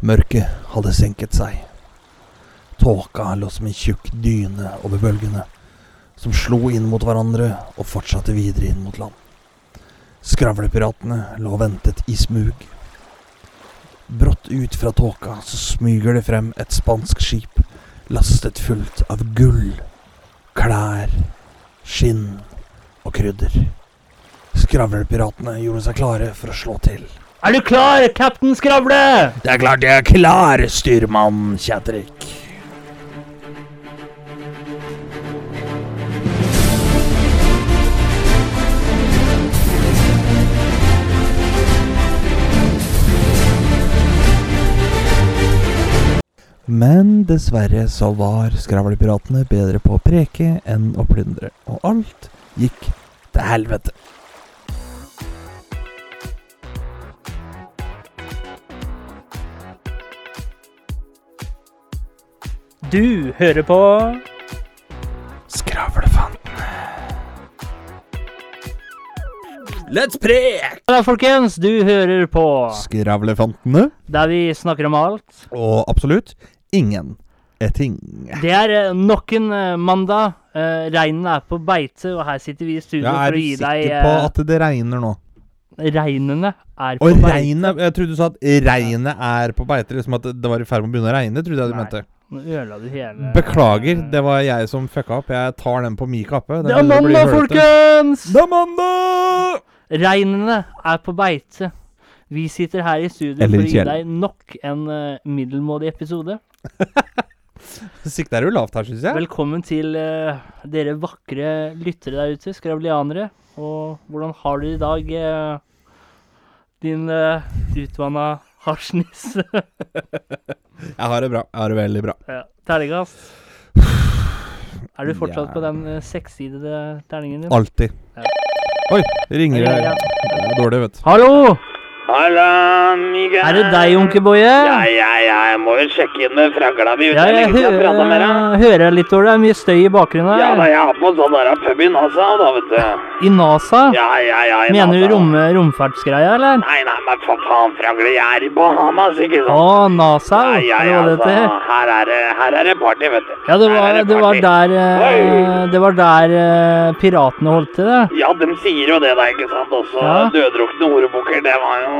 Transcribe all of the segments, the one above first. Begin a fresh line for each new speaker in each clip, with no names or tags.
Mørket hadde senket seg. Tåka lå som en tjukk dyne over bølgene, som slo inn mot hverandre og fortsatte videre inn mot land. Skravlepiratene lå og ventet i smug. Brått ut fra tåka så smyger det frem et spansk skip lastet fullt av gull, klær, skinn og krydder. Skravlepiratene gjorde seg klare for å slå til.
Er du klar, kaptein Skravle?
Det er klart jeg er klar, styrmann Kjatrik. Men dessverre så var skravlepiratene bedre på å preke enn å plyndre, og alt gikk til helvete.
Du hører på
Skravlefantene. Let's prek!
Ja, folkens, du hører på
Skravlefantene.
der vi snakker om alt.
Og absolutt ingen ting.
Det er eh, nok en eh, mandag. Uh, Reinen er på beite, og her sitter vi i studio
Jeg
for
er
å gi deg
sikker på at det regner nå.
Regnene Reinene er på
Og
beite.
regnet Jeg trodde du sa at regnet er på beite. Liksom at det var i ferd med å begynne å regne, trodde jeg du mente.
Nå ødela du hele
Beklager, det var jeg som fucka opp. Jeg tar den på min kappe.
Det er mandag, folkens!
Det er mandag!
Reinene er på beite. Vi sitter her i studio
Eller
for å gi deg nok en uh, middelmådig episode.
Sikta jo lavt her, syns jeg.
Velkommen til uh, dere vakre lyttere der ute, skravlianere. Og hvordan har du det i dag, uh, din uh, utvanna hasjnisse?
Jeg har det bra. Jeg har det veldig bra.
ja. Terningkast. Er du fortsatt på den uh, sekssidede terningen din?
Alltid.
Ja.
Oi, ringer det.
Ja.
Det er dårlig, vet du.
Hallo! Er det deg, Onkelboje?
Ja, ja, ja, jeg må jo sjekke inn med fragla mi.
Ja, jeg
jeg
hører, hører litt over det. Det er mye støy i bakgrunnen her.
Ja, da, jeg har på sånn der pub i NASA, da, vet du.
I NASA?
Ja, ja, ja. i
Mener du
NASA.
rom, romfartsgreia, eller?
Nei, nei, men for faen, fragle, jeg er i Bahamas, ikke sant. Å?
NASA?
Ja, ja,
Det
ja,
var det
altså, her er det, her er det party, vet du.
Ja, det var, det var der eh, Det var der eh, piratene holdt til, det.
Ja, de sier jo det da, ikke sant? Også
Ja.
døddrukne horebukker, det var jo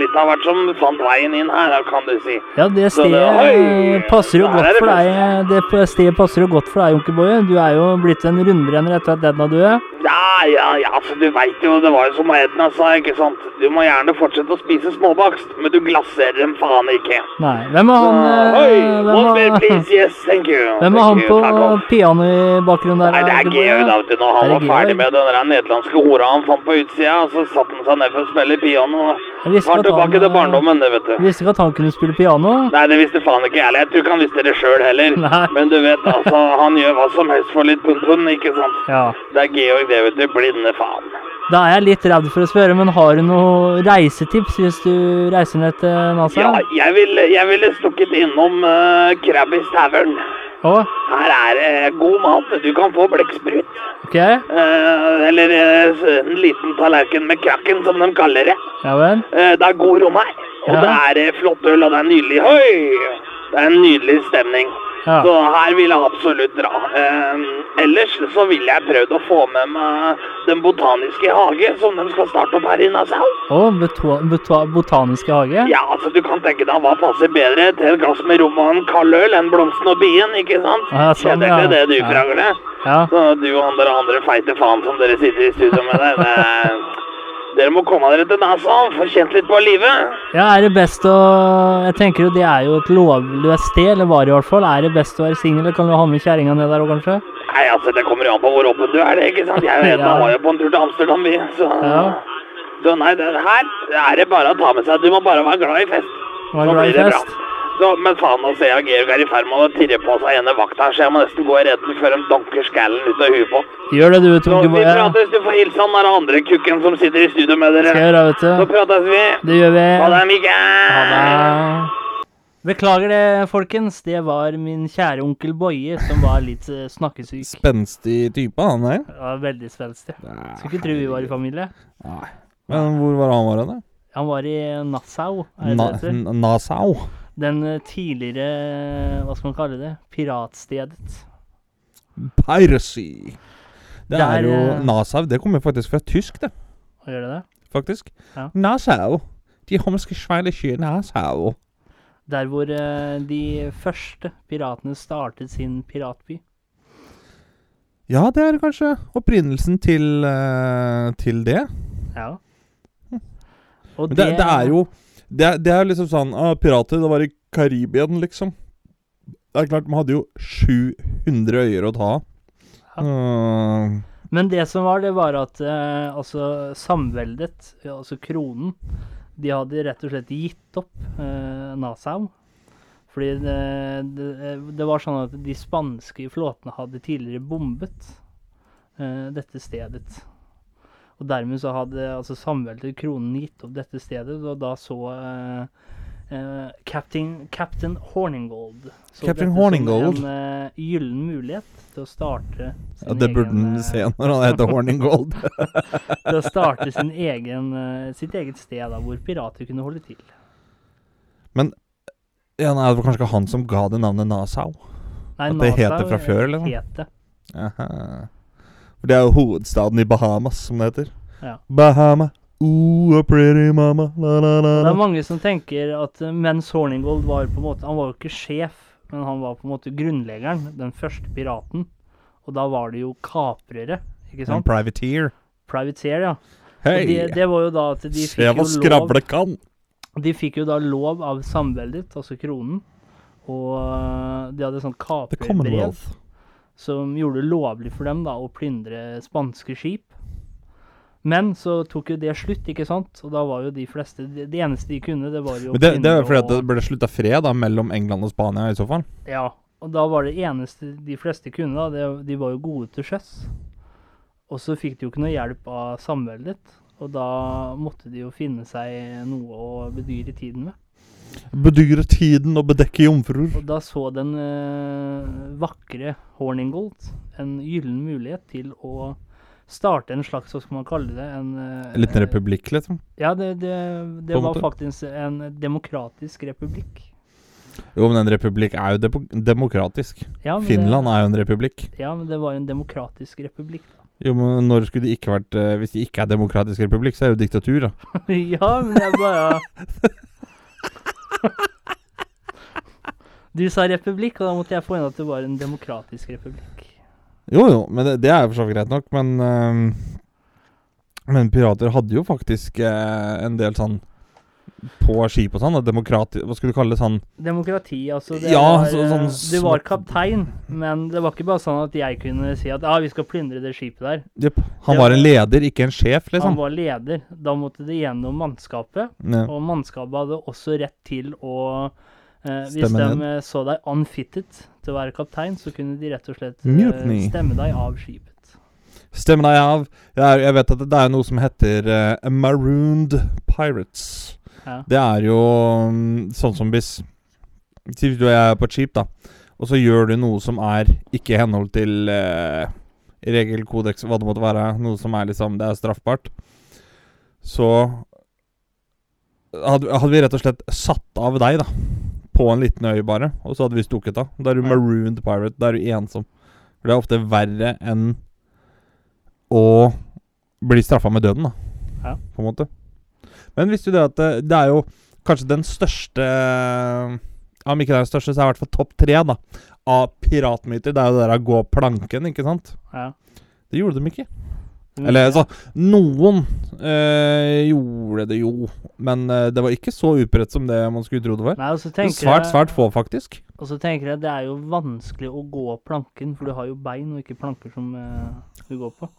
litt av hvert som fant veien inn her, kan du si.
Ja, det stedet passer jo godt
det
for deg. Det stedet passer jo godt for deg, Junkerboy. Du er jo blitt en rundbrenner etter at Edna er.
Ja, ja, ja, for du veit jo, det var jo som Edna sa, ikke sant. Du må gjerne fortsette å spise småbakst, men du glasserer dem faen ikke.
Nei. Hvem er han eh,
Oi,
Hvem
one beer, please, yes, thank you.
hvem er han
you,
på pianoet der?
Nei, det er
Onkel
da, vet du. Når han var ferdig med den der nederlandske hora han fant på utsida, så satte han seg ned for å spille piano.
Jeg visste
Var tilbake til
eh,
barndommen, det, vet du.
Visste ikke at han kunne spille piano.
Nei, det visste faen ikke jeg heller. Jeg tror ikke han visste det sjøl heller.
Nei.
Men du vet, altså, han gjør hva som helst for litt pund-pund, ikke sant.
Ja.
Det er Georg, det, vet du. Blinde faen.
Da er jeg litt redd for å spørre, men har du noe reisetips hvis du reiser ned til NASA?
Ja, jeg ville, jeg ville stukket innom uh, Krabbis Tavern.
Å,
Her er det god mat. Du kan få blekksprut.
ok.
Eh, eller eh, en liten tallerken med krakken, som de kaller det.
Ja vel.
Eh, det er god rom her. Og
Ja.
det er eh, flott øl, og det er nydelig. Oi! Det er en nydelig stemning.
Ja.
Så her vil jeg absolutt dra. Eh, ellers så ville jeg prøvd å få med meg Den botaniske hage, som de skal starte opp her i Nassau.
Å, beto- botaniske hage?
Ja, altså du kan tenke deg hva passer bedre til et glass med rom og en kald øl enn blomsten og bien, ikke sant?
Ja, sånn, ja.
Det er det du. Fragle?
Ja.
Så du og andre, andre feite faen som dere sitter i studio med det, det, dere må komme dere til nesa, få kjent litt på livet.
Ja, er det best å Jeg tenker jo det er jo et lovløst sted, eller var det i hvert fall. Er det best å være singel, kan du ha med kjerringa ned der òg, kanskje?
Nei, altså, det kommer jo an på hvor åpen du er, det, ikke sant? Jeg vet,
Ja.
var jo på en tur til Amsterdam, vi, så
Ja.
Så nei, det, her er det bare å ta med seg. Du må bare være glad i fest.
Var glad i fest?
Så, men faen, nå ser jeg Georg er i ferd med å tirre på seg ene vakta, så jeg må nesten gå i redden før de donker skallen ut av huet på.
Gjør det, du,
Så
Tonke
vi
Boje.
prates, du får hilse han der andre kukken som sitter i studio med dere.
Skal jeg gjøre, vet
Så
du.
prates vi.
Det gjør vi.
Ha det, Mikael.
Ha det. Beklager det, folkens. Det var min kjære onkel Boje som var litt eh, snakkesyk.
Spenstig type, han der.
Ja, veldig spenstig. Skulle ikke tro vi var i familie.
Nei. Men hvor var han var hen, da?
Han var i Nassau,
Na? Nassau.
Den eh, tidligere Hva skal man kalle det? Piratstedet.
Piracy. Det
Der,
er jo
eh,
Nassau. Det kommer faktisk fra tysk, det.
Gjør det det?
Faktisk.
Ja.
Nassau. De homske schweinische Nassau.
Der hvor uh, de første piratene startet sin piratby.
Ja, det er kanskje opprinnelsen til, uh, til det.
Ja. Og
det, det, det er jo Det, det er liksom sånn ah, Pirater, det var i Karibien, liksom. Det er klart, man hadde jo 700 øyer å ta av. Uh,
Men det som var, det var at eh, altså samveldet, altså kronen, de hadde rett og slett gitt opp eh, Nassau. Fordi det, det, det var sånn at de spanske flåtene hadde tidligere bombet eh, dette stedet. Og dermed så hadde altså samveldet kronen gitt opp dette stedet, og da så Uh, Captain, Captain Horningold så
Captain Horningold?
en uh, gyllen mulighet til å starte
ja, det burde han se når han heter Horningold.
til å starte sin egen, uh, sitt eget sted da, hvor pirater kunne holde til.
ja, nei, det var kanskje ikke han som ga det navnet Nassau.
Nei,
At det
Nassau,
det fra før, eller noe? For det er jo hovedstaden i Bahamas, som det heter.
Ja.
Bahama, ooh, a pretty mama, la la la
Det er mange som tenker at eh, mens Horningold var på en måte Han var jo ikke sjef, men han var på en måte grunnleggeren, den første piraten. Og da var det jo kaprere, ikke sant?
En privateer.
Privateer, ja.
Hei!
det, det var jo da at de
Se
fikk
hva
jo lov
skravle kan!
De fikk jo da lov av samveldet, altså kronen. Og øh, de hadde sånn
The
kaperbrev
Commonwealth.
Som gjorde det lovlig for dem da å plyndre spanske skip. Men så tok jo det slutt, ikke sant? Og da var jo de fleste Det, det eneste de kunne, det var jo
Men det, det er jo fordi og, det ble slutta fred da mellom England og Spania, i så fall.
Ja. Og da var det eneste de fleste kunne, da, det, de var jo gode til sjøs. Og så fikk de jo ikke noe hjelp av samveldet. Og da måtte de jo finne seg noe å bedyre tiden med.
Bedyre tiden og bedekke jomfruer.
Og da så den eh, vakre Horningold en gyllen mulighet til å starte en slags, hva skal man kalle det, en eh,
En liten republikk, liksom.
Ja, det, det, det var
måte.
faktisk en demokratisk republikk.
Jo, men en republikk er jo demokratisk.
Ja, men
Finland
det,
er jo en republikk.
Ja, men det var en demokratisk republikk, da.
Jo, men når skulle det ikke vært eh, Hvis det ikke er demokratisk republikk, så er det jo diktatur, da.
ja, men jeg bare Du sa republikk, og da måtte jeg få inn at det var en demokratisk republikk.
Jo, jo, men det, det er for så vidt greit nok, men ehm, Men pirater hadde jo faktisk eh, en del sånn på skip og sånn, demokrati... Hva skulle du kalle det sånn
Demokrati, altså. Det
Ja,
var,
så- sånn
eh, du var kaptein, men det var ikke bare sånn at jeg kunne si at ja, vi skal plyndre det skipet der.
Yep. Han
Det
var en leder, ikke en sjef, liksom?
Han var leder. Da måtte det gjennom mannskapet,
Ja.
og mannskapet hadde også rett til å eh, Hvis
Stemme
de eh, så deg unfitted til å være kaptein, så kunne de rett og slett eh, stemme deg av skipet.
Stemme deg av. Jeg, jeg vet at det er noe som heter eh, Marooned Pirates.
Ja.
Det er jo mm, sånn som hvis hvis du er på et skip, da, og så gjør du noe som er ikke i henhold til eh, regelkodeks, hva det måtte være, noe som er liksom Det er straffbart, så hadde, hadde vi rett og slett satt av deg, da. På en liten øy, bare. Og så hadde vi stukket av. Da er du marooned pirate. Da er du ensom. For det er ofte verre enn å bli straffa med døden, da.
Ja.
På en måte. Men visste du det at det, det er jo kanskje den største Om ikke den største, så er det i hvert fall topp tre da av piratmyter. Det er jo det der å gå planken, ikke sant?
Ja.
Det gjorde de ikke.
Mm,
Eller altså, noen øh, gjorde det jo, men øh, det var ikke så utbredt som det man skulle tro det var.
Nei, tenker
Svært, svært få, faktisk.
Og så tenker jeg det er jo vanskelig å gå planken, for du har jo bein og ikke planker som øh, du går på.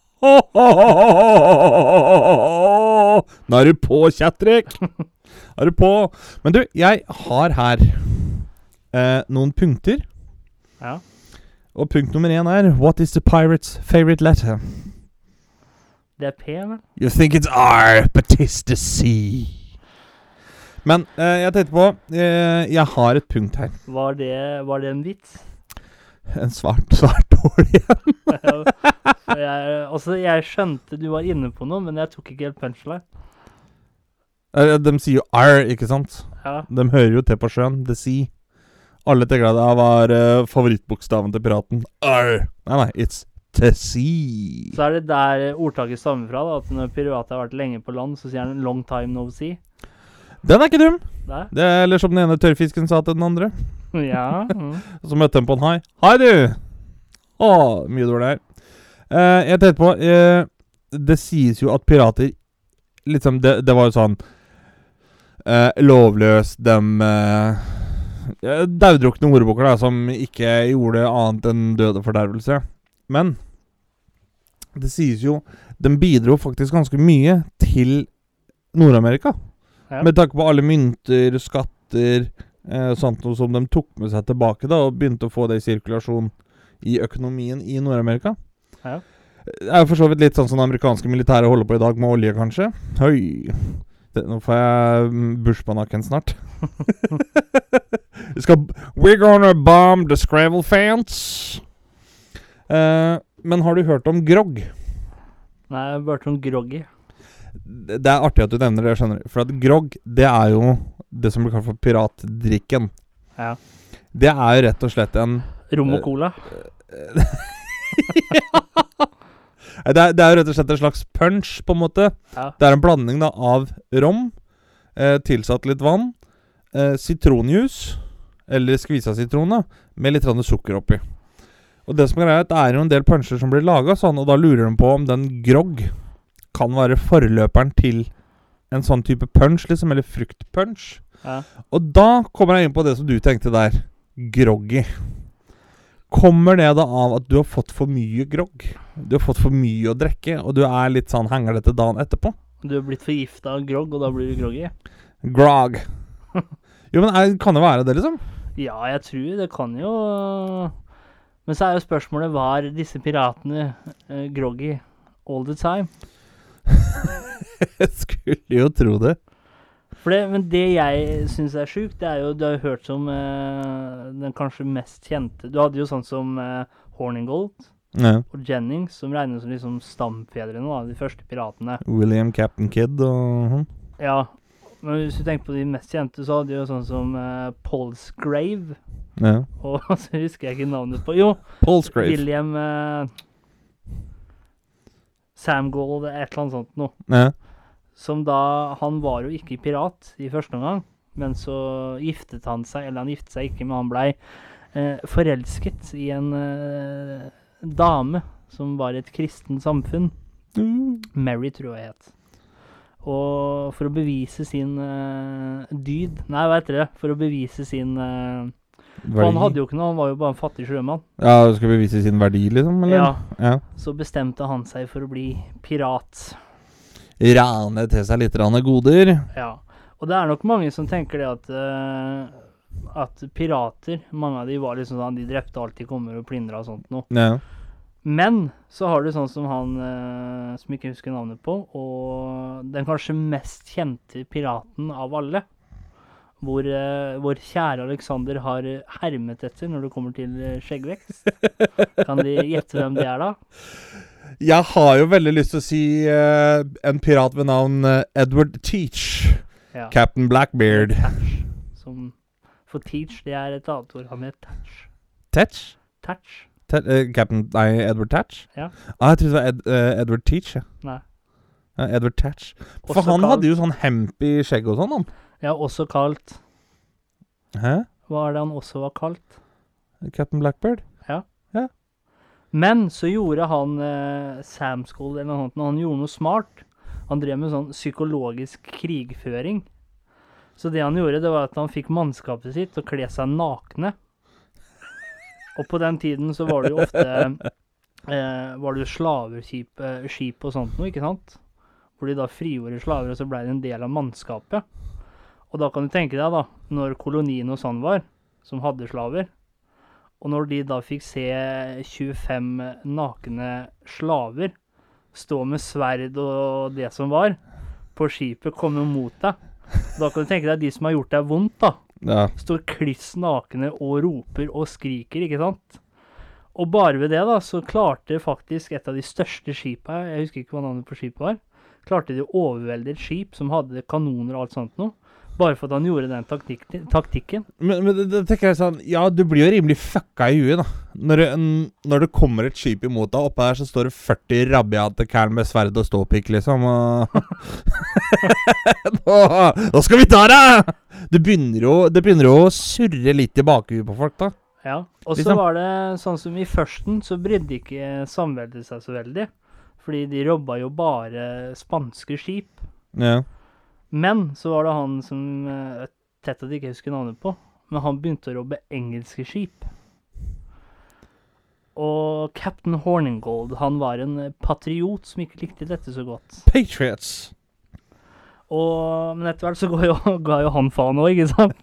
Nå er du på, Kjatrik! Er du på? Men du, jeg har her eh, noen punkter.
Ja.
Og punkt nummer én er What is the pirate's favorite letter?
Det er P, vel?
You think it's R, but it's the C. Men eh, jeg tenkte på eh, Jeg har et punkt her.
Var det, var det en vits?
En svært, svært dårlig en.
Jeg, altså, jeg skjønte du var inne på noe, men jeg tok ikke helt punchline.
Eh, De sier jo R, ikke sant?
Ja.
De hører jo til på sjøen. The Sea. Alle tenker at det var uh, favorittbokstaven til piraten. R. Nei, nei, it's the sea.
Så er det der ordtaket stammer fra, da, at når pirater har vært lenge på land, så sier han 'long time no see'.
Den er ikke dum.
Nei.
Det er, eller som den ene tørrfisken sa til den andre.
Ja. Mm.
Så møtte de på en hai. Hei, du! Å, mye dårlig her. Eh, jeg tenkte på eh, Det sies jo at pirater Liksom, det, det var jo sånn eh, Lovløs, dem uh, Daudrukne ordboker da, som ikke gjorde annet enn død og fordervelse. Men det sies jo De bidro faktisk ganske mye til Nord-Amerika.
Ja.
Med tanke på alle mynter, skatter eh, sånt noe som de tok med seg tilbake da og begynte å få det i sirkulasjon i økonomien i Nord-Amerika.
Ja.
Det er jo for så vidt litt sånn som det amerikanske militæret holder på i dag, med olje, kanskje. Høy. Det, nå får jeg mm, bushbanakken snart. Vi skal We're gonna bomb the Scrabble fans. Eh, men har du hørt om grogg?
Nei, jeg har hørt om groggy.
Det er artig at du nevner det, skjønner du. For at grogg, det er jo det som blir kalt for piratdrikken.
Ja.
Det er jo rett og slett en
Rom
Eh,
og cola.
ja! det, er, det er jo rett og slett en slags punch, på en måte.
Ja.
Det er en blanding da av rom, eh, tilsatt litt vann, eh, sitronjuice, eller skvisa sitron, med litt sukker oppi. Og det som er greia, er det er jo en del puncher som blir laga sånn, og da lurer de på om den grogg kan være forløperen til en sånn type punch, liksom, eller fruktpunch.
Ja.
Og da kommer jeg inn på det som du tenkte der. Groggy. Kommer det da av at du har fått for mye grogg? Du har fått for mye å drikke, og du er litt sånn henger dette dagen etterpå?
Du er blitt forgifta av grogg, og da blir du groggy.
Grog. Jo, men er, kan det være det, liksom?
Ja, jeg tror det kan jo Men så er jo spørsmålet var disse piratene eh, groggy all the time?
Jeg skulle jo tro det.
Det, men det jeg syns er sjukt, det er jo Du har jo hørt som eh, den kanskje mest kjente Du hadde jo sånn som eh, Horningold
Ja.
og Jennings, som regnes som liksom stamfedrene, da, de første piratene.
William Captain Kid og sånn.
Ja, men hvis du tenker på de mest kjente, så hadde du jo sånn som uh, Polsgrave.
Ja.
Og så husker jeg ikke navnet på Jo,
Polsgrave.
William uh, Sam Gold, et eller annet sånt noe.
Ja.
Som da Han var jo ikke pirat i første omgang, men så giftet han seg, eller han giftet seg ikke, men han blei eh, forelsket i en eh, dame som var i et kristent samfunn.
Mm.
Mary, tror jeg het. Og for å bevise sin eh, dyd Nei, hva heter det? For å bevise sin eh, For han hadde jo ikke noe, han var jo bare en fattig sjømann.
Ja, Skal bevise sin verdi, liksom? Eller?
Ja.
ja.
Så bestemte han seg for å bli pirat.
Rane til seg litt rane goder.
Ja. Og det er nok mange som tenker det at uh, At pirater, mange av de var liksom sånn De drepte alt de kommer og plyndra og sånt noe.
Ja.
Men så har du sånn som han uh, som ikke husker navnet på, og den kanskje mest kjente piraten av alle. Hvor eh, vår kjære Alexander har eh, hermet etter når det kommer til eh, skjeggvekst. Kan de gjette hvem det er, da?
Jeg har jo veldig lyst til å si eh, en pirat ved navn eh, Edward Teach.
Ja.
Captain Blackbeard.
Tatch. Som For Teach, det er et annet ord. Han het Tatch.
Tatch?
Tatch?
Te uh, Captain Nei, Edward Tatch?
Ja.
Ah, jeg trodde det var Ed uh, Edward Teach. Ja.
Nei.
Ja, Edward Tatch. For
Også
han
kalt-
hadde jo sånn hemp i skjegget og sånn, han.
Ja, også kalt
Hæ?
Hva er det han også var kalt?
Captain Blackbird? Ja. ja.
Men så gjorde han eh, Sam School eller noe sånt, han gjorde noe smart. Han drev med sånn psykologisk krigføring. Så det han gjorde, det var at han fikk mannskapet sitt til å kle seg nakne. Og på den tiden så var det jo ofte eh, Var det jo slaveskip eh, skip og sånt noe, ikke sant? Hvor de da frigjorde slaver, og så ble det en del av mannskapet. Og da kan du tenke deg, da, når kolonien og sånn var, som hadde slaver, og når de da fikk se 25 nakne slaver stå med sverd og det som var, på skipet komme mot deg, da kan du tenke deg de som har gjort deg vondt, da.
Ja.
Står kliss nakne og roper og skriker, ikke sant? Og bare ved det, da, så klarte faktisk et av de største skipa, jeg husker ikke hva navnet på skipet var, klarte de å overvelde et skip som hadde kanoner og alt sånt noe, Bare for at han gjorde den taktik taktikken.
Men, men det, det tenker jeg sånn Ja, du blir jo rimelig fucka i huet, da. Når når det kommer et skip imot deg, oppe der så står det 40 rabiate kærn med sverd og ståpikk, liksom, og nå, nå skal vi ta deg! Det begynner jo Det begynner jo å surre litt i bakhuet på folk, da.
Ja. Og så
Liksom.
var det sånn som i førsten, så brydde ikke samveldet seg så veldig. Fordi de robba jo bare spanske skip.
Ja.
Men så var det han som eh, Tett at jeg ikke husker navnet på. Men han begynte å robbe engelske skip. Og captain Horningold, han var en patriot som ikke likte dette så godt.
Patriots.
Og, men etter hvert så ga jo, ga jo han faen òg, ikke sant?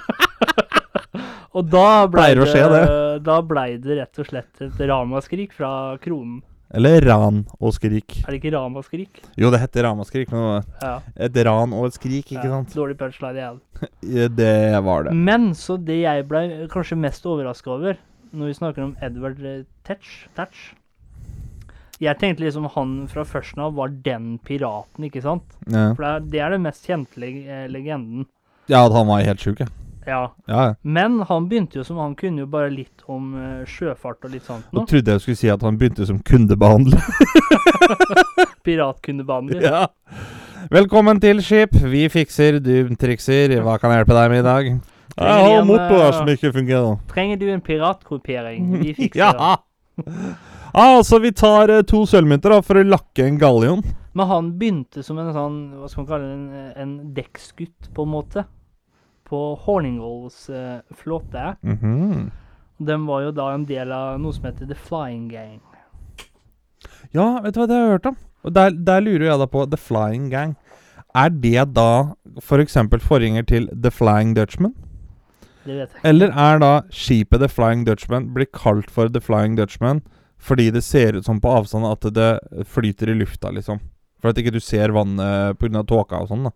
og da blei det,
det,
da blei det rett og slett et ramaskrik fra kronen.
Eller ran og skrik.
Er det ikke ran og skrik?
Jo, det heter ramaskrik, men
Ja.
et ran og et skrik, ikke
ja.
sant?
Dårlig punchline igjen.
Det var det.
Men så det jeg ble kanskje mest overraska over, når vi snakker om Edward Tetch, Tetch, Jeg tenkte liksom han fra førsten av var den piraten, ikke sant?
Ja,
For det er, det mest kjente eh, legenden.
ja at han var helt sjuk, ja.
Ja.
Ja.
Men han begynte jo som Han kunne jo bare litt om uh, sjøfart og litt sånt
Nå trodde jeg skulle si at han begynte som kundebehandler.
Piratkundebehandler.
ja. Velkommen til skip. Vi fikser, du trikser. Hva kan jeg hjelpe deg med i dag? Jeg har
en,
motor
eh,
som ikke fungerer.
Trenger du en piratgruppering? Vi fikser
Ja!
det.
Altså, vi tar uh, to sølvmynter da, for å lakke en gallion.
Men han begynte som en sånn Hva skal man kalle det? En, en dekksgutt, på en måte. På Horningholds eh, flåte.
-hmm.
Den var jo da en del av noe som heter The Flying Gang.
Ja, vet du hva det har jeg hørt om? Og der, der lurer jeg da på The Flying Gang. Er det da f.eks. For forgjenger til The Flying Dutchman?
Det vet jeg.
Eller er da skipet The Flying Dutchman blir kalt for The Flying Dutchman fordi det ser ut som på avstand at det flyter i lufta, liksom? For at ikke du ser vannet pga. tåka og sånn, da.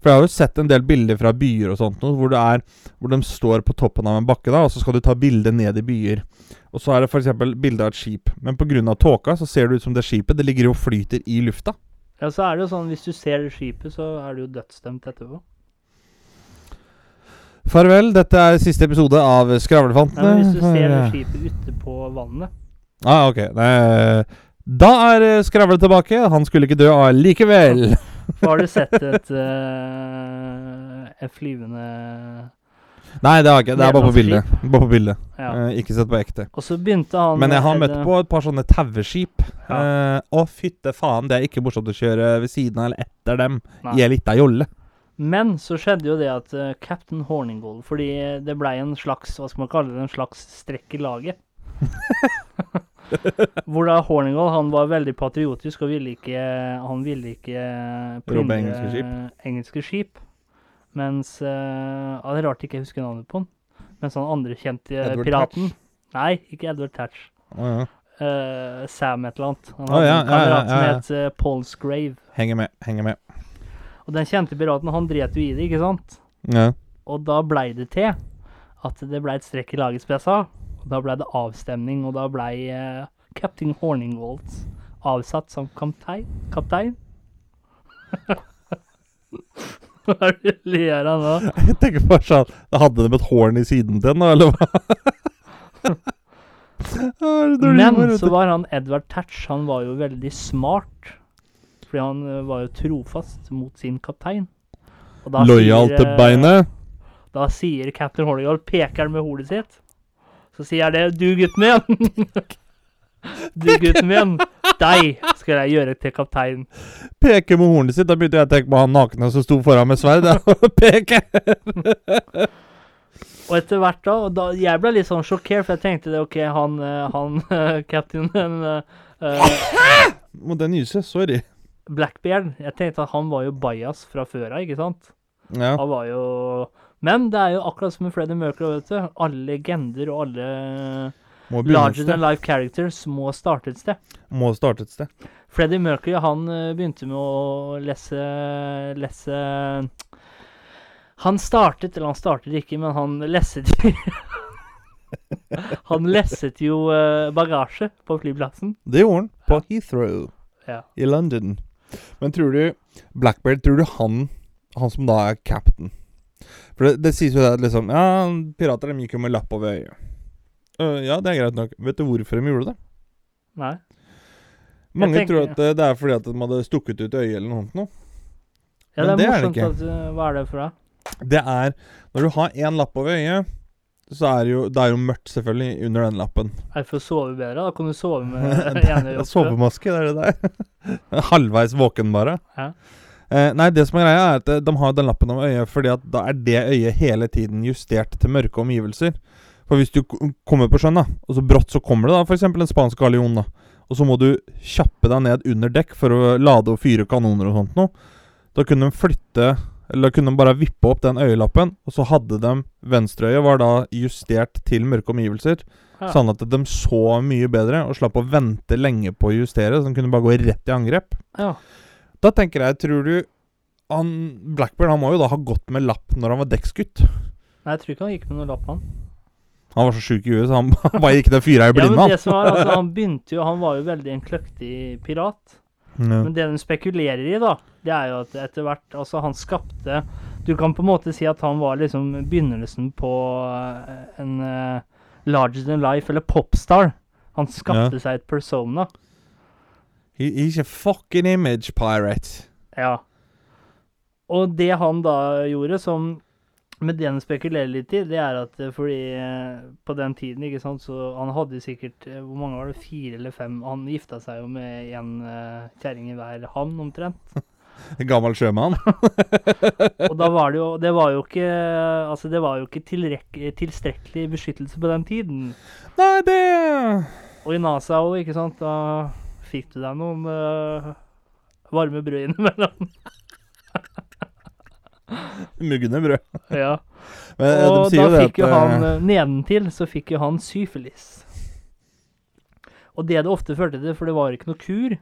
For jeg har jo sett en del bilder fra byer og sånt noe, hvor, det er, hvor de står på toppen av en bakke, da, og så skal du ta bilde ned i byer. Og så er det f.eks. bilde av et skip. Men pga. tåka så ser det ut som det skipet det ligger og flyter i lufta.
Ja, så er det jo sånn hvis du ser det skipet, så er du jo dødsdømt etterpå.
Farvel, dette er siste episode av Skravlefantene.
men hvis du ser det skipet ute på vannet
Ah, ok. Da er eh, Skravle tilbake. Han skulle ikke dø allikevel.
Har du sett et uh, et flyvende
Nei, det har jeg ikke. Det er bare på bildet. Bare på bildet.
Ja.
Uh, ikke sett på ekte.
Og så begynte han
Men jeg har møtt på et par sånne taueskip.
Ja.
uh, Å, fytte faen, det er ikke morsomt å kjøre ved siden av eller etter dem
Nei.
i ei lita jolle.
Men så skjedde jo det at uh, Captain Horningold Fordi det blei en slags Hva skal man kalle det? En slags strekk i laget. Hvor da Horningold han var veldig patriotisk og ville ikke Han ville ikke plyndre
engelske skip.
engelske skip. Mens uh, ja, Det er rart jeg ikke husker navnet på han. Mens han andre kjente eh,
Edward
piraten
Thatch?
Nei, ikke Edward Tatch.
Ja.
Eh, Sam et eller annet. Han
hadde
hadde
ja,
en kamerat som het uh, Paul Scrave.
Henger med. Henger med.
Og den kjente piraten, han dret jo i det, ikke sant?
Ja.
Og da blei det til at det blei et strekk i lagets som jeg sa. Og da ble det avstemning, og da ble eh, Captain Horningwold avsatt som kaptein. Kaptein? Hva er det du ler av nå?
Jeg tenker bare sånn Hadde de et horn i siden til den, da, eller hva?
Men så var han Edward Tatch, han var jo veldig smart. Fordi han eh, var jo trofast mot sin kaptein. Og
Lojal til
eh,
beinet.
Da sier captain Hornigold, peker med hodet sitt. Så sier jeg det, du gutten min. du gutten min, deg skal jeg gjøre til kaptein.
Peke med hornet sitt. Da begynte jeg å tenke på han nakne som sto foran med sverd. Peke!
Og etter hvert da, og da, jeg ble litt sånn sjokkert, for jeg tenkte det, ok, han, eh, han captainen uh,
Må den nyse. Sorry.
Blackbeard, jeg tenkte at han var jo bias fra før av, ikke sant?
Ja.
Han var jo Men det er jo akkurat som med Freddie Mercury, vet du. Alle legender og alle larger than life characters må starte et sted.
Må starte et sted.
Freddie Mercury han eh, begynte med å lese lese Han startet, eller han startet ikke, men han lesset Han lesset jo eh, bagasje på flyplassen.
Det gjorde han på Heathrow
Ja.
i London. Men tror du Blackbeard, tror du han Han som da er captain. For det, det sies jo det at liksom Ja, pirater de gikk jo med lapp over øyet. Uh, ja, det er greit nok. Vet du hvorfor de gjorde det?
Nei.
Mange
tenker-
tror at det, det er fordi at de hadde stukket ut øyet eller noe sånt noe.
Ja,
Men
det er
det er det
morsomt
ikke.
at uh, Hva er det for deg?
Det er Når du har én lapp over øyet, så er det jo Det er jo mørkt, selvfølgelig, under den lappen.
Er det for å sove bedre? Da kan du sove med ene øyet oppe.
Sovemaske, det er det der. Halvveis våken, bare.
Ja.
Eh, nei, det som er greia, er at eh, de har den lappen over øyet fordi at da er det øyet hele tiden justert til mørke omgivelser. For hvis du kommer på sjøen, da, og så brått så kommer det da f.eks. en spansk gallion, da, og så må du kjappe deg ned under dekk for å lade og fyre kanoner og sånt noe, da kunne de flytte Eller da kunne de bare vippe opp den øyelappen, og så hadde de Venstreøyet var da justert til mørke omgivelser.
Ja.
Sånn at de så mye bedre og slapp å vente lenge på å justere. Så de kunne bare gå rett i angrep.
Ja.
Da tenker jeg, tror du han, Blackburn han må jo da ha gått med lapp når han var dekksgutt.
Nei, jeg tror ikke han gikk med noen lapp, han.
Han var så sjuk i huet, så han bare gikk den fyra i
Ja,
blinde.
men
han.
var, altså, han begynte jo Han var jo veldig en kløktig pirat.
Ja.
Men det de spekulerer i, da, det er jo at etter hvert Altså, han skapte Du kan på en måte si at han var liksom begynnelsen på eh, en uh, larger than life, eller popstar. Han skapte seg et persona.
He, he's a fucking image pirate.
Ja. Og det han da gjorde, som med det han spekulerer litt i, det er at eh, fordi eh, på den tiden, ikke sant, så han hadde sikkert eh, Hvor mange var det? Fire eller fem? Han gifta seg jo med uh, kjerring i hver havn, omtrent.
En Gammel sjømann.
Og da var det jo Det var jo ikke Altså, det var jo ikke tilstrekkelig beskyttelse på den tiden.
Nei, det
Og i NASA òg, ikke sant, da fikk du deg noen uh, varme brød innimellom.
Mugne brød.
ja.
Men eh,
Og da fikk jo han
eh,
eh, Nedentil så fikk jo han syfilis. Og det det ofte førte til, for det var ikke noe kur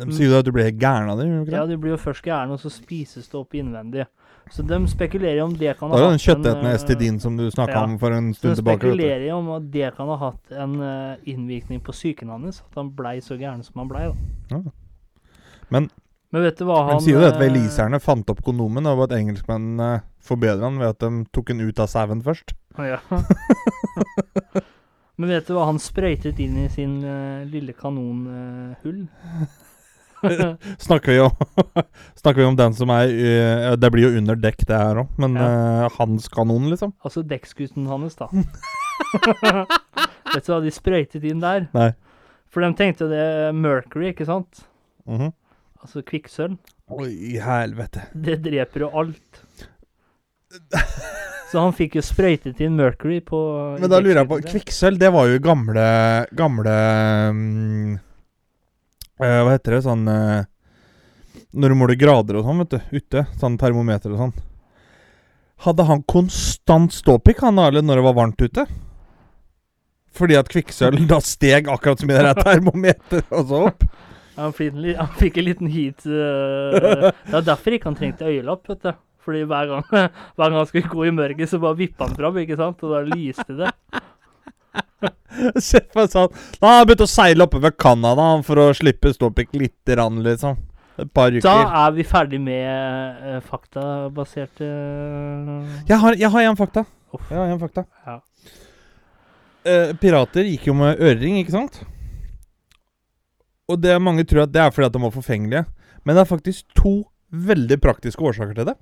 De sier jo at du blir gæren av det.
Ja, du blir jo først gæren, og så spises det opp innvendig. Så de spekulerer om det kan
den
hatt en,
kjøttetende estidin som du snakka
ja.
om for en stund tilbake. De
spekulerer om at det kan ha hatt en eh, innvirkning på psyken hans, at han blei så gæren som han blei. da.
Men-
Men vet du hva han
sier jo at
eh,
waliserne fant opp kondomen, og at engelskmennene uh, forbedra den ved at de tok den ut av sauen først.
Ja. Men vet du hva han sprøytet inn i sin eh, lille kanonhull?
Snakker vi om Snakker vi om den som er uh, Det blir jo under dekk, det her òg, men eh, hans kanon, liksom?
altså dekksgutten hans, da. vet du hva de sprøytet inn der?
Nei.
For de tenkte det er Mercury, ikke sant?
Mhm.
Altså kvikksølv.
Oi, helvete.
Det dreper jo alt. Så han fikk jo sprøytet inn Mercury på
Men da lurer jeg på. Kvikksølv, det var jo gamle Gamle mm, eh, Hva heter det? Sånn eh, Når du måler grader og sånn, vet du. Ute. Sånn termometer og sånn. Hadde han konstant ståpikk, han Arle, når det var varmt ute? Fordi at kvikksølv da steg akkurat som i det der termometeret og så opp?
Han, fikk han fikk en liten heat uh, Det er derfor ikke han trengte øyelapp, vet du. Fordi hver gang, hver gang han skulle gå i mørket, så bare vippa han fram, ikke sant? Og da lyste det.
Se for meg sånn Da har han begynt å seile oppe ved Canada for å slippe ståpikk lite grann, liksom. Et par uker.
Da er vi ferdig med uh, faktabaserte
Jeg har, jeg har en fakta.
Uff.
Jeg har en fakta.
Ja.
Uh, pirater gikk jo med ørering, ikke sant? Og det mange tror at det er fordi at de var forfengelige. Men det er faktisk to veldig praktiske årsaker til det.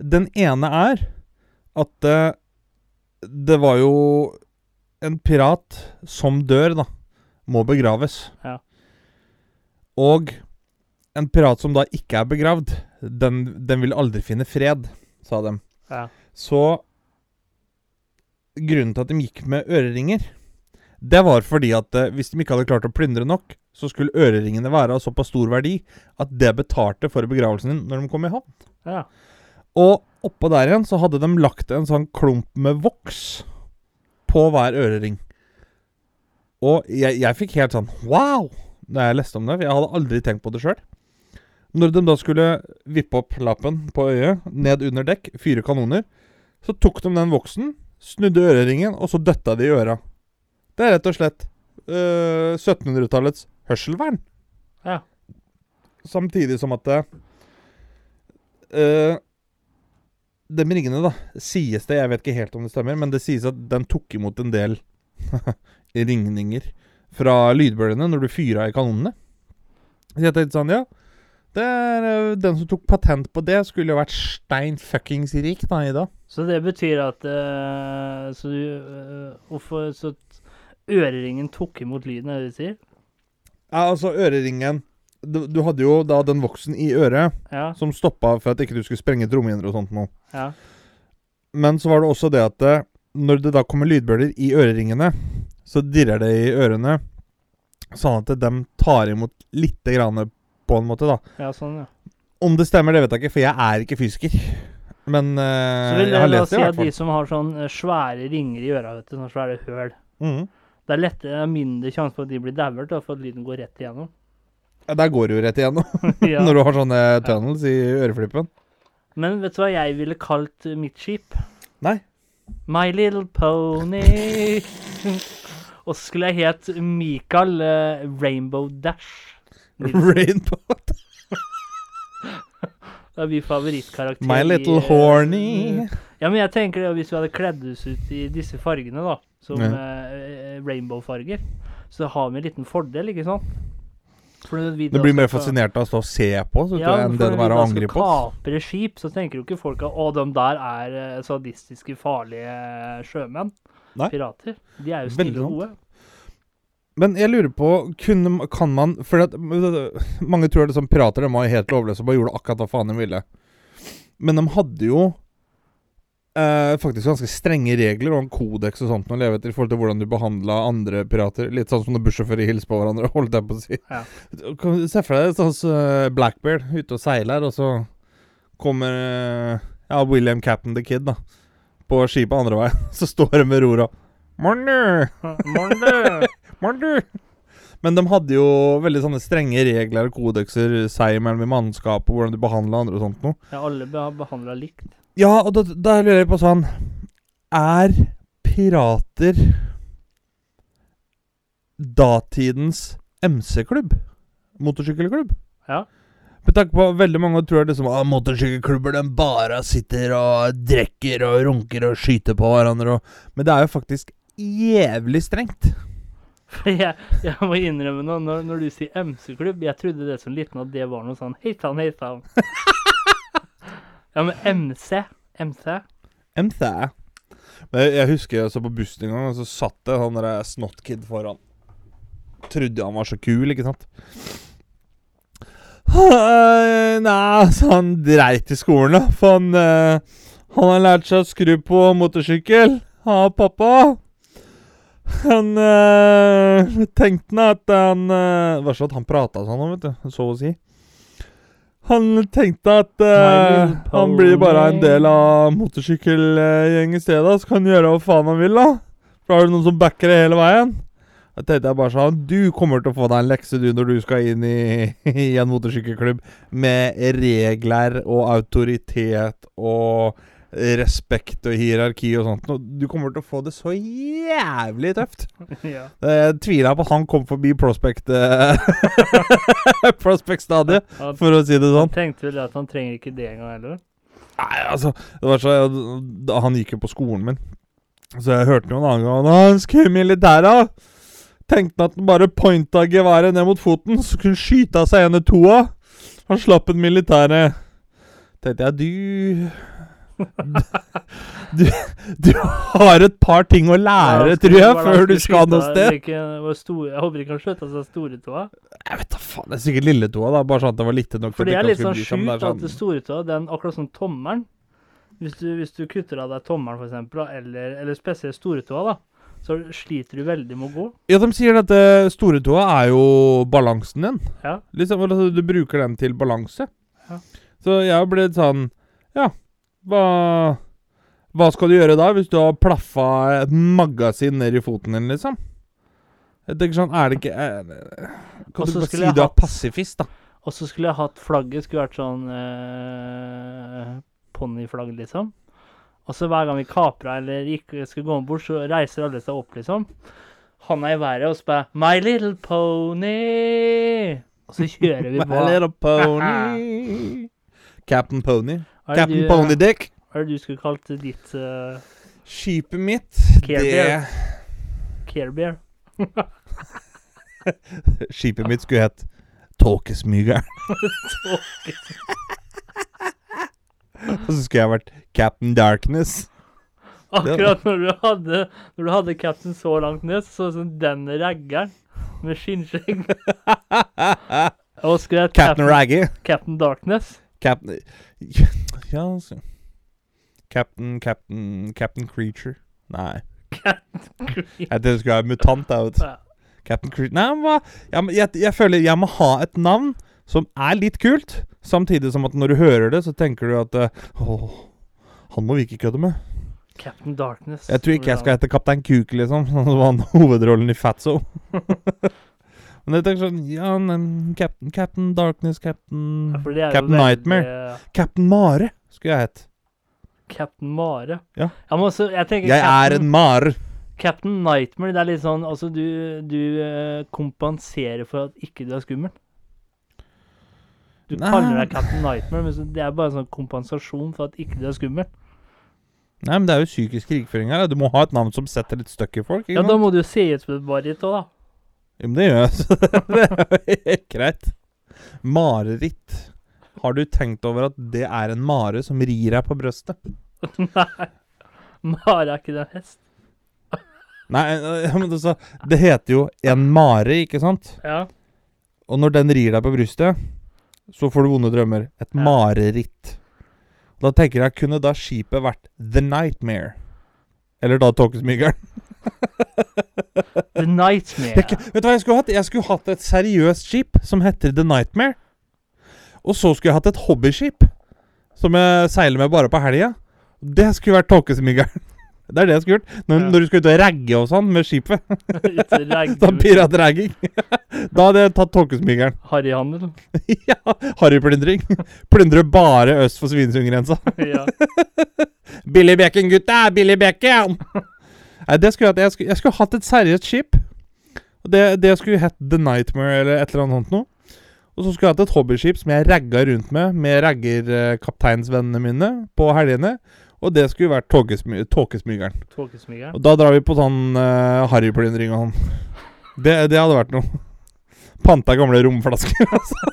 Den ene er at eh, det var jo en pirat som dør, da, må begraves.
Ja.
Og en pirat som da ikke er begravd, den, den vil aldri finne fred, sa de.
Ja.
Så grunnen til at de gikk med øreringer, det var fordi at eh, hvis de ikke hadde klart å plyndre nok, så skulle øreringene være av såpass stor verdi at det betalte for begravelsen din når de kom i havn.
ja.
Og oppå der igjen så hadde de lagt en sånn klump med voks på hver ørering. Og jeg, jeg fikk helt sånn wow da jeg leste om det. for Jeg hadde aldri tenkt på det sjøl. Når de da skulle vippe opp lappen på øyet, ned under dekk, fyre kanoner, så tok de den voksen, snudde øreringen, og så døtta de i øra. Det er rett og slett øh, 1700-tallets hørselvern.
Ja.
Samtidig som at det, uh, De ringene, da, sies det Jeg vet ikke helt om det stemmer, men det sies at den tok imot en del ringninger fra lydbølgene når du fyra i kanonene. Så jeg tenkte sånn, ja det er, øh, Den som tok patent på det, skulle jo vært stein fuckings rik da, i dag.
Så det betyr at uh, Så du eh, Hvorfor Så øreringen tok imot lyden, er det du sier?
Ja, altså, øreringen du, du hadde jo da den voksen i øret
Ja.
som stoppa for at ikke du skulle sprenge et romhinder og sånt noe.
ja.
Men så var det også det at det, når det da kommer lydbølger i øreringene, så dirrer det i ørene, sånn at de tar imot lite grann på en måte, da.
ja, sånn, ja.
Om det stemmer, det vet jeg ikke, for jeg er ikke fysiker. Men
uh,
jeg
det
har lest det,
si
i
at
fall
de som har sånn eh, svære ringer i øra, vet du, sånne svære høl
mm.
Det er lettere, er mindre sjanse for at de blir dauer, for at lyden går rett igjennom.
Ja, der går du jo rett igjennom,
ja.
når du har sånne tunnels i øreflippen.
Men vet du hva jeg ville kalt mitt skip?
Nei.
My Little Pony. Og så skulle jeg het Mikael eh, Rainbow Dash. Nilsen.
Rainbow.
Det er min favorittkarakter.
My little
eh,
horny.
Ja, men jeg tenker det, hvis vi hadde kledd oss ut i disse fargene, da, som
Ja.
eh, rainbow-farger, så har vi en liten fordel, ikke sant? Når vi
Du blir mer fascinert av å stå og se på så
Ja,
enn det det
når
var
vi
å angripe
skal
oss.
kaprer skip, så tenker jo ikke folk at å, de der er eh, sadistiske, farlige sjømenn.
Nei.
Pirater. De er jo snille og gode.
Men jeg lurer på kunne, Kan man For at, mange tror det som pirater De var helt lovløse og bare gjorde akkurat hva faen de ville. Men de hadde jo eh, faktisk ganske strenge regler og en kodeks og sånt å leve etter i forhold til hvordan du behandla andre pirater. Litt sånn som når bussjåfører hilser på hverandre, holdt jeg på å si.
Ja.
Se for deg sånn som eh, Blackbeard ute og seiler, og så kommer eh, ja, William Captain the Kid da på skipet andre veien. Så står de med! Morner! Men de hadde jo veldig sånne strenge regler og kodekser seg imellom i mannskap og hvordan du behandla andre og sånt noe.
Ja, alle behandla likt.
Ja, og da, da lurer jeg på sånn Er pirater datidens MC-klubb? Motorsykkelklubb?
Ja.
Med tanke på veldig mange tror liksom at motorsykkelklubber de bare sitter og drikker og runker og skyter på hverandre og Men det er jo faktisk jævlig strengt.
Jeg, jeg må innrømme nå, når, når du sier MC-klubb Jeg trodde det som liten at det var noe sånn Hei sann, hei sann. ja, men MC MC?
MC. Men jeg, husker jeg så på bussen en gang, og så satt det han der snotkid foran. Trodde han var så kul, ikke sant? Nei, så han dreit i skolen, da. For han, eh, han har lært seg å skru på motorsykkel av pappa. Han eh, tenkte nå at han eh, var sånn at han prata sånn, vet du. Så å si. Han tenkte at eh, han blir bare en del av motorsykkelgjeng i stedet, så kan han gjøre hva faen han vil, da. For da har du noen som backer det hele veien. Da tenkte jeg bare sånn Du kommer til å få deg en lekse, du, når du skal inn i, i en motorsykkelklubb med regler og autoritet og respekt og hierarki og sånt. Og Du kommer til å få det så jævlig tøft.
ja.
Jeg tviler på at han kom forbi prospect eh, Prospect-stadiet, for å si det sånn.
han tenkte vel at han trenger ikke det engang heller.
Nei, altså Det var så da, Han gikk jo på skolen min. Så jeg hørte jo en annen gang Han skulle i militæret. Tenkte han at han bare pointa geværet ned mot foten, så kunne skyte av seg en eller to. Han slapp en militære. Tenkte jeg du du, du har et par ting å lære,
Ja,
tror jeg, før du skal noe sted.
ikke- var store- Jeg håper ikke han av seg stortåa.
Jeg vet da faen, Det er sikkert lilletåa, da. Bare sånn at det var lite nok
For det er litt sånn sjukt at det storetåa, den akkurat som tommelen Hvis du, hvis du kutter av deg tommelen, eksempel, eller, eller spesielt stortåa, da, så sliter du veldig med å gå.
Ja, de sier at eh, storetåa er jo balansen din.
Ja.
Liksom, altså, du bruker den til balanse.
Ja.
Så jeg blitt sånn Ja, hva Hva skal du gjøre da, hvis du har plaffa et magasin ned i foten din, liksom? Jeg tenker sånn, er det ikke er, Kan
Også
du bare si du er pasifist, da?
Og så skulle jeg hatt flagget skulle vært sånn eh, ponniflagg, liksom. Og så hver gang vi kapra eller gikk, skulle gå om bord, så reiser alle seg opp, liksom. Handa i været og spør 'My little pony'. Og så kjører vi på.
My little pony Captain Pony. Captain
du-
Ponydick.
Hva er det du skulle kalt ditt uh,
Skipet mitt,
Care
det
Carebear.
Skipet mitt skulle hett Tåkesmygeren. Og så skulle jeg vært Captain Darkness.
Akkurat når du hadde Når du hadde Captain så langt ned, så så som den raggeren med skinnskjegg. Og skulle jeg
Captain Raggy.
Captain Darkness.
Captain Ja, altså Captain Captain Captain Creature. Nei. Jeg tenkte det skulle være mutant. Jeg, vet.
Ja.
Captain Creature Nei, hva jeg, jeg, jeg føler jeg må ha et navn som er litt kult, samtidig som at når du hører det, så tenker du at eh, Åh, han må vi ikke kødde med.
Captain Darkness.
Jeg tror ikke jeg skal hete Kaptein Kuk, liksom. Som var han hovedrollen i Fatso. Men jeg tenker sånn Ja, men Captain, Captain Darkness, Captain
Ja, det
Captain
veldig-
Nightmare. Captain Mare skulle jeg hett.
Captain Mare.
Ja.
men også, jeg tenker
Jeg er en mare.
Captain Nightmare, det er litt sånn Altså, du, du eh, kompenserer for at ikke du er skummel. Du
Nei.
kaller deg Captain Nightmare, men så, det er bare en sånn kompensasjon for at ikke du er skummel.
Nei, men det er jo psykisk krigføring her. da. Du må ha et navn som setter litt støkk i folk. Ikke
Ja, da
sant?
må du jo se ut som et mareritt òg, da.
Jo, men det gjør jeg. så det er jo helt greit. Mareritt. Har du tenkt over at det er en mare som rir deg på brøstet?
Nei. Mare er ikke det en hest?
Nei, eh, men det, det heter jo en mare, ikke sant?
Ja.
Og når den rir deg på brystet, så får du vonde drømmer. Et
Ja.
mareritt. Da tenker jeg, kunne da skipet vært The Nightmare? Eller da Tåkesmygeren?
The Nightmare.
Jeg, vet du hva jeg skulle hatt? Jeg skulle hatt et seriøst skip som heter The Nightmare. Og så skulle jeg hatt et hobbyskip som jeg seiler med bare på helga. Det skulle vært tåkesmigeren. Det er det jeg skulle gjort. Når,
Ja.
når du skal ut og ragge og sånn med skipet.
sånn
piratragging. Da hadde jeg tatt tåkesmigeren.
Harryhandel.
ja, harryplyndring. Plyndre bare øst for Svinesundgrensa.
ja.
Billy Bekken, gutta! Billy Bekken! Nei, det skulle jeg, hatt- jeg, skulle, jeg skulle hatt et seriøst skip. Det, det skulle hett The Nightmare eller et eller annet sånt noe. Og så skulle jeg hatt et hobbyskip som jeg ragga rundt med, med raggerkapteinsvennene mine på helgene. Og det skulle vært Tåkesmy- Tåkesmygeren. Og da drar vi på sånn uh, harryplyndring og sånn. Det, det hadde vært noe. Panta gamle romflasker, altså.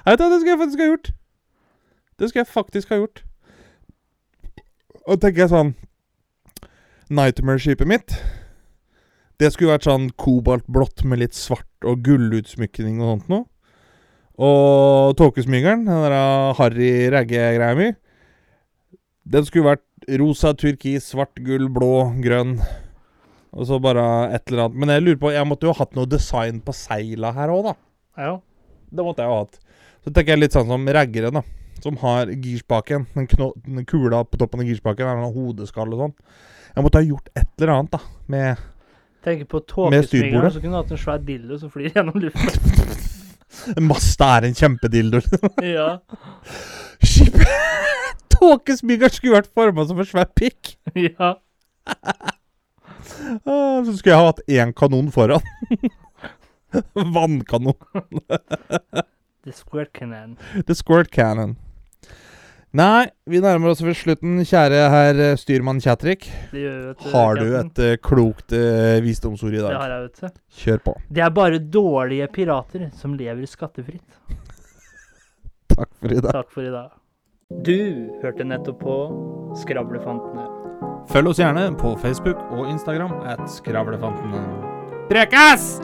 Jeg vet hva, det skulle jeg faktisk ha gjort. Det skulle jeg faktisk ha gjort. Og tenker jeg sånn Nightmare-skipet mitt Det skulle vært sånn kobaltblått med litt svart og gullutsmykning og sånt noe. Og Tåkesmygeren, den der harry ragge-greia mi, den skulle vært rosa, turkis, svart, gull, blå, grønn. Og så bare et eller annet. Men jeg lurer på, jeg måtte jo ha hatt noe design på seila her òg, da.
Ja.
Det måtte jeg jo ha hatt. Så tenker jeg litt sånn som raggere, da. Som har girspaken. Den, den kula på toppen av girspaken er noe hodeskall og sånn. Jeg måtte ha gjort et eller annet, da. Med
Tenker på tåkesmygeren, så kunne du hatt en svær dildo som flyr gjennom lufta.
Masta er en kjempedildo.
ja.
Skipet Tåkesmygeren skulle vært forma som en svær pikk.
ja.
Ah, Så skulle jeg ha hatt én kanon foran. Vannkanon.
The Squirt Cannon.
The Squirt Cannon. Nei, vi nærmer oss ved slutten, kjære herr eh, styrmann Kjatrik.
Det vet
Har du et uh, klokt uh, visdomsord i
Det
dag?
har jeg, vet du.
Kjør på.
Det er bare dårlige pirater som lever skattefritt.
Takk for i dag.
Takk for i dag. Du hørte nettopp på Skravlefantene.
Følg oss gjerne på Facebook og Instagram at Skravlefantene. Prekas!